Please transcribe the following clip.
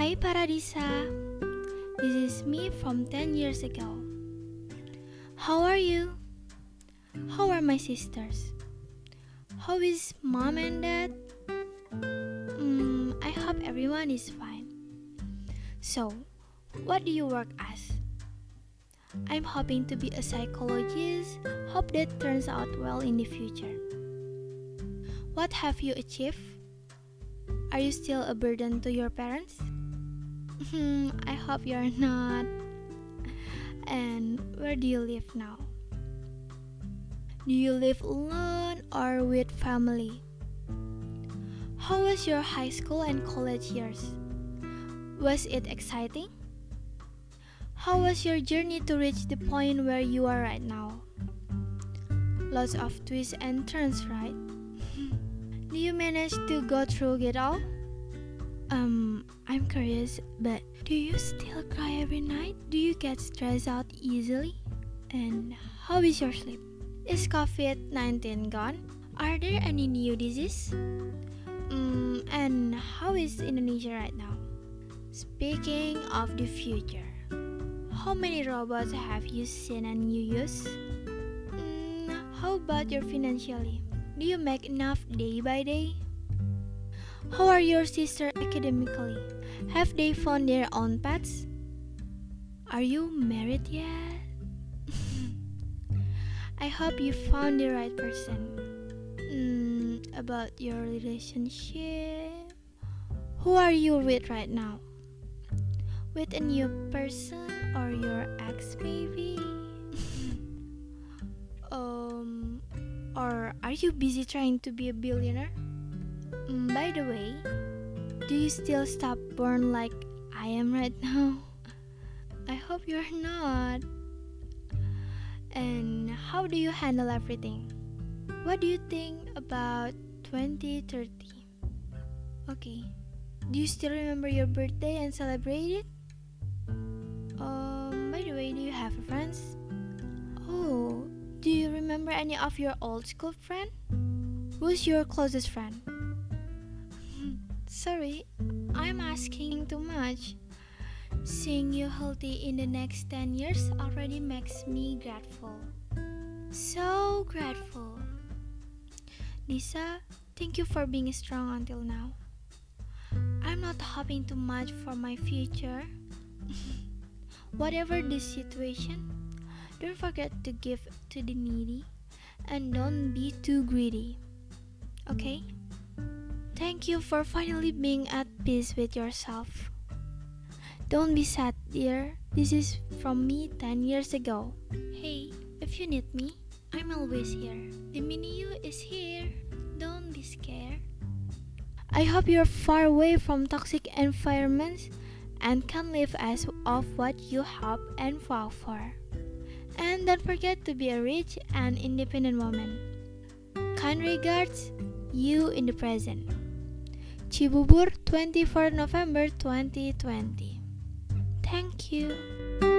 Lisa. This is me from 10 years ago. How are you? How are my sisters? How is mom and dad? Mm, I hope everyone is fine. So, what do you work as? I'm hoping to be a psychologist. Hope that turns out well in the future. What have you achieved? Are you still a burden to your parents? Hmm, I hope you're not. And where do you live now? Do you live alone or with family? How was your high school and college years? Was it exciting? How was your journey to reach the point where you are right now? Lots of twists and turns, right? Do you manage to go through it all? Um, I'm curious, but do you still cry every night? Do you get stressed out easily? And how is your sleep? Is COVID 19 gone? Are there any new diseases? Um, and how is Indonesia right now? Speaking of the future, how many robots have you seen and you use? Mm, how about your financially? Do you make enough day by day? How are your sisters academically? Have they found their own paths? Are you married yet? I hope you found the right person. Mm, about your relationship, who are you with right now? With a new person or your ex, maybe? um, or are you busy trying to be a billionaire? By the way, do you still stop born like I am right now? I hope you're not. And how do you handle everything? What do you think about 2030? Okay. Do you still remember your birthday and celebrate it? Um, by the way, do you have friends? Oh, do you remember any of your old school friend? Who's your closest friend? Sorry, I'm asking too much. Seeing you healthy in the next 10 years already makes me grateful. So grateful. Lisa, thank you for being strong until now. I'm not hoping too much for my future. Whatever the situation, don't forget to give to the needy and don't be too greedy. Okay? Thank you for finally being at peace with yourself. Don't be sad, dear. This is from me 10 years ago. Hey, if you need me, I'm always here. The mini you is here. Don't be scared. I hope you're far away from toxic environments and can live as of what you hope and vow for. And don't forget to be a rich and independent woman. Kind regards, you in the present. Cibubur, 24 November 2020. Thank you.